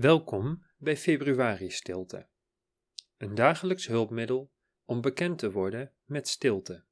Welkom bij Februari Stilte, een dagelijks hulpmiddel om bekend te worden met stilte.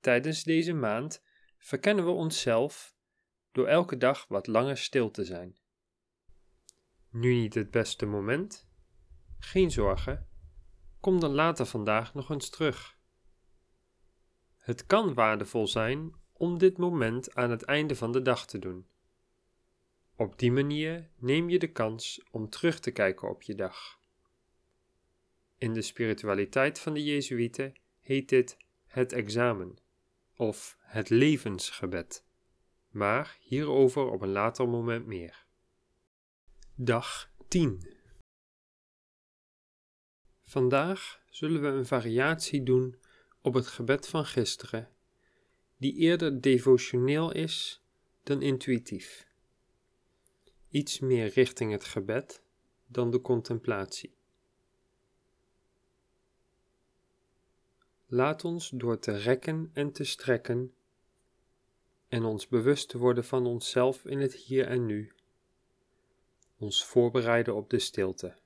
Tijdens deze maand verkennen we onszelf door elke dag wat langer stil te zijn. Nu niet het beste moment? Geen zorgen, kom dan later vandaag nog eens terug. Het kan waardevol zijn om dit moment aan het einde van de dag te doen. Op die manier neem je de kans om terug te kijken op je dag. In de spiritualiteit van de Jezuïeten heet dit het examen of het levensgebed, maar hierover op een later moment meer. Dag 10 Vandaag zullen we een variatie doen op het gebed van gisteren, die eerder devotioneel is dan intuïtief. Iets meer richting het gebed dan de contemplatie. Laat ons door te rekken en te strekken en ons bewust te worden van onszelf in het hier en nu, ons voorbereiden op de stilte.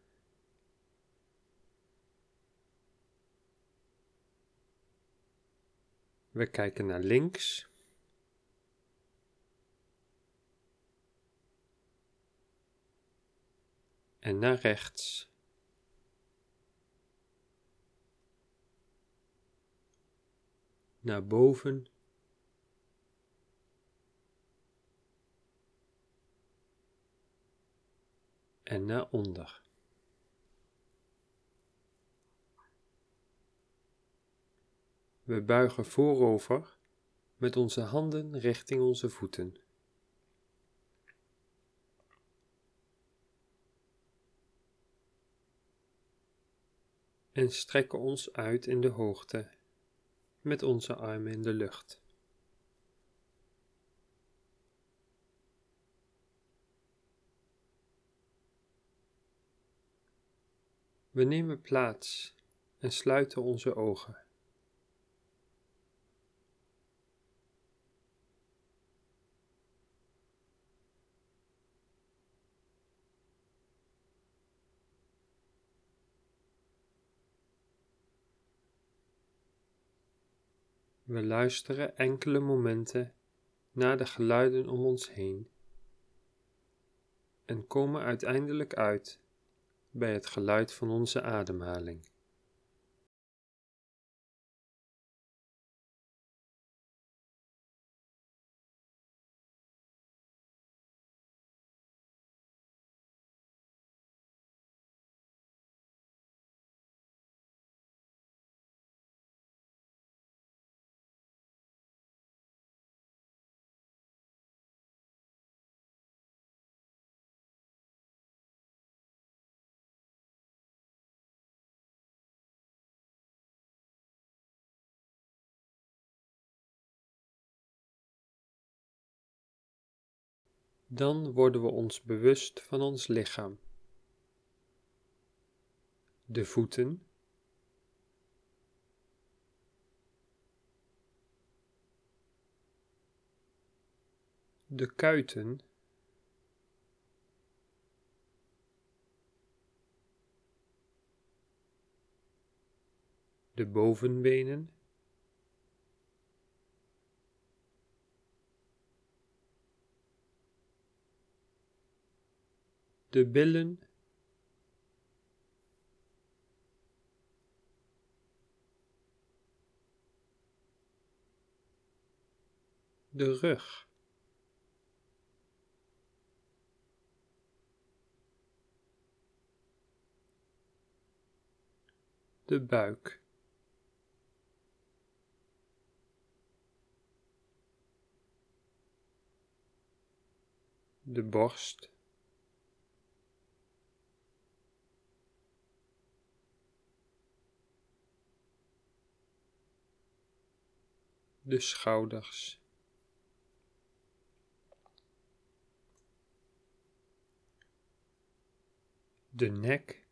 We kijken naar links. En naar rechts. Naar boven. En naar onder. We buigen voorover met onze handen richting onze voeten. En strekken ons uit in de hoogte met onze armen in de lucht. We nemen plaats en sluiten onze ogen. We luisteren enkele momenten naar de geluiden om ons heen en komen uiteindelijk uit bij het geluid van onze ademhaling. Dan worden we ons bewust van ons lichaam. De voeten. De kuiten. De bovenbenen. De billen, de rug. De buik. De borst. de schouders. De nek.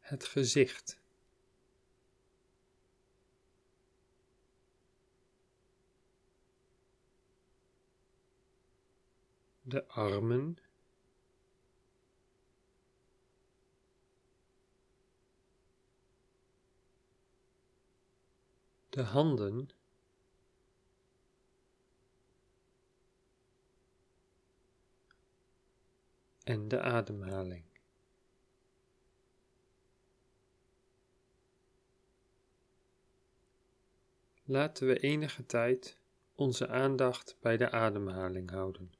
Het gezicht. De armen. De handen, en de ademhaling. Laten we enige tijd onze aandacht bij de ademhaling houden.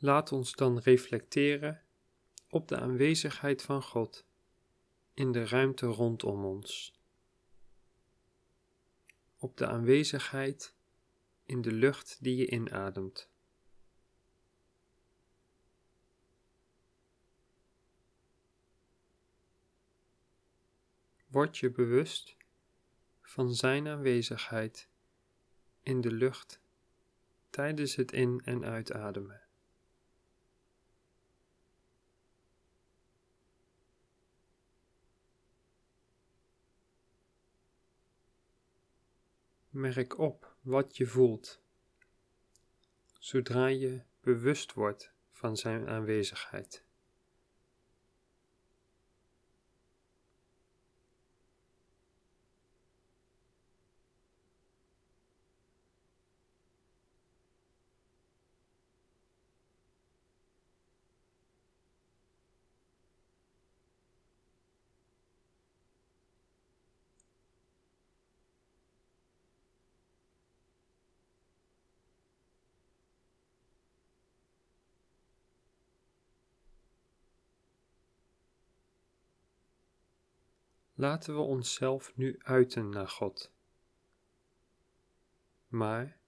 Laat ons dan reflecteren op de aanwezigheid van God in de ruimte rondom ons, op de aanwezigheid in de lucht die je inademt. Word je bewust van Zijn aanwezigheid in de lucht tijdens het in- en uitademen. Merk op wat je voelt zodra je bewust wordt van Zijn aanwezigheid. Laten we onszelf nu uiten naar God. Maar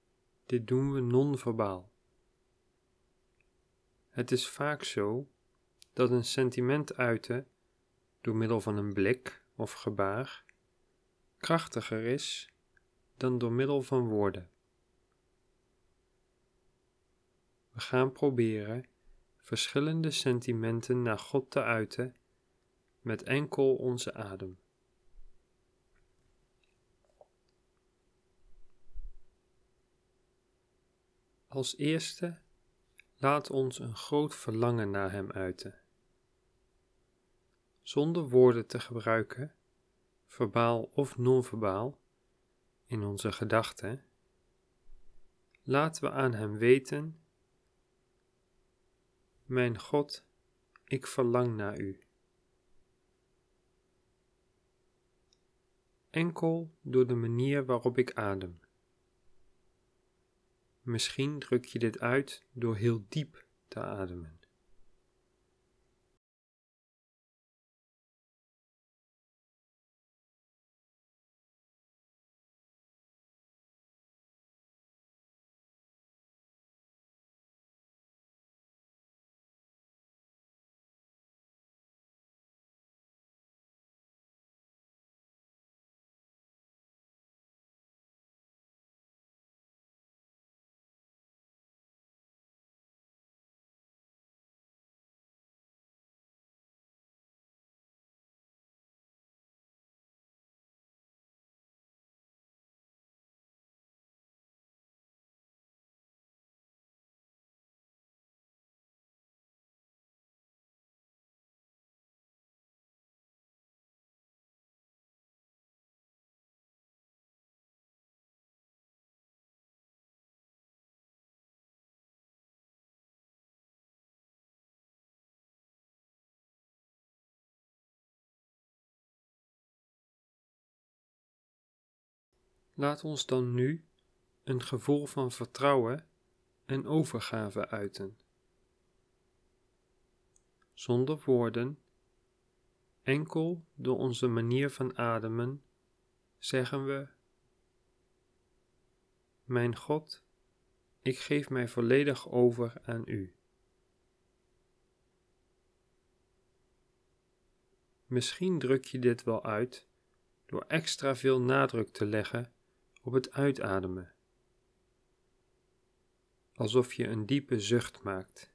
dit doen we non-verbaal. Het is vaak zo dat een sentiment uiten door middel van een blik of gebaar krachtiger is dan door middel van woorden. We gaan proberen verschillende sentimenten naar God te uiten met enkel onze adem. Als eerste laat ons een groot verlangen naar Hem uiten. Zonder woorden te gebruiken, verbaal of non-verbaal, in onze gedachten, laten we aan Hem weten: Mijn God, ik verlang naar U. enkel door de manier waarop ik adem. Misschien druk je dit uit door heel diep te ademen. Laat ons dan nu een gevoel van vertrouwen en overgave uiten. Zonder woorden, enkel door onze manier van ademen, zeggen we: Mijn God, ik geef mij volledig over aan U. Misschien druk je dit wel uit door extra veel nadruk te leggen op het uitademen, alsof je een diepe zucht maakt.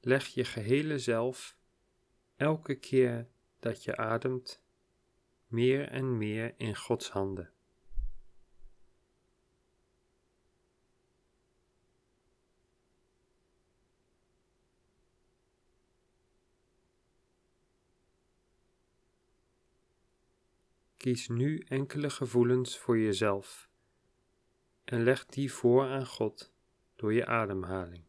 Leg je gehele zelf elke keer dat je ademt meer en meer in Gods handen. Kies nu enkele gevoelens voor jezelf en leg die voor aan God door je ademhaling.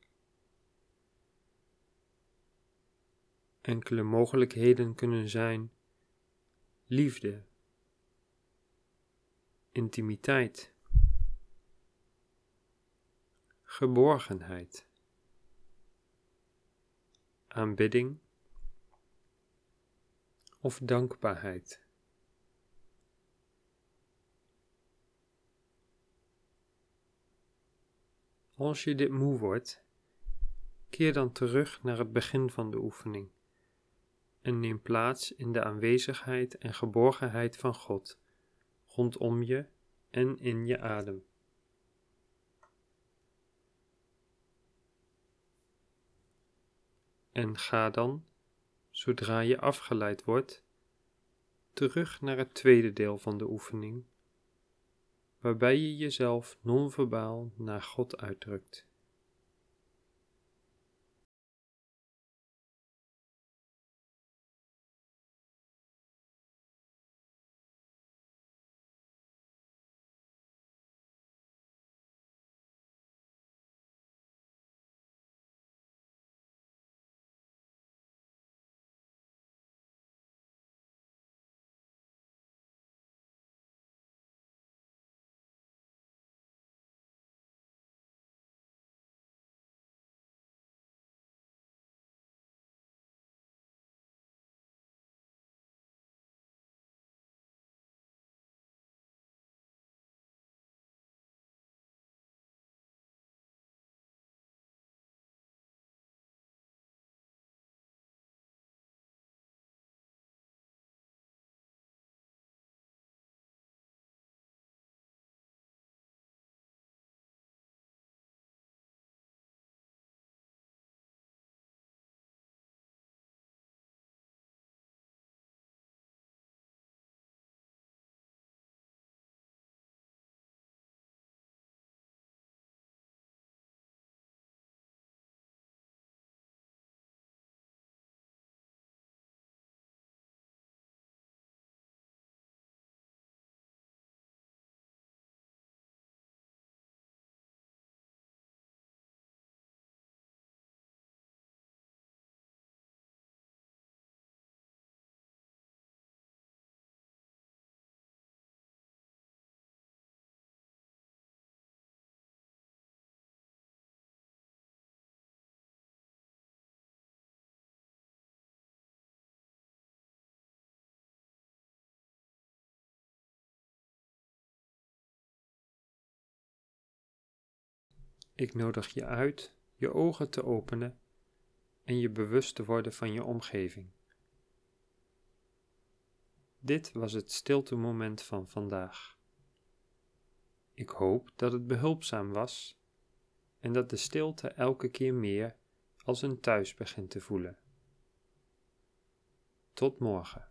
Enkele mogelijkheden kunnen zijn liefde, intimiteit, geborgenheid, aanbidding of dankbaarheid. Als je dit moe wordt, keer dan terug naar het begin van de oefening en neem plaats in de aanwezigheid en geborgenheid van God rondom je en in je adem. En ga dan, zodra je afgeleid wordt, terug naar het tweede deel van de oefening waarbij je jezelf non-verbaal naar God uitdrukt. Ik nodig je uit je ogen te openen en je bewust te worden van je omgeving. Dit was het stilte-moment van vandaag. Ik hoop dat het behulpzaam was en dat de stilte elke keer meer als een thuis begint te voelen. Tot morgen.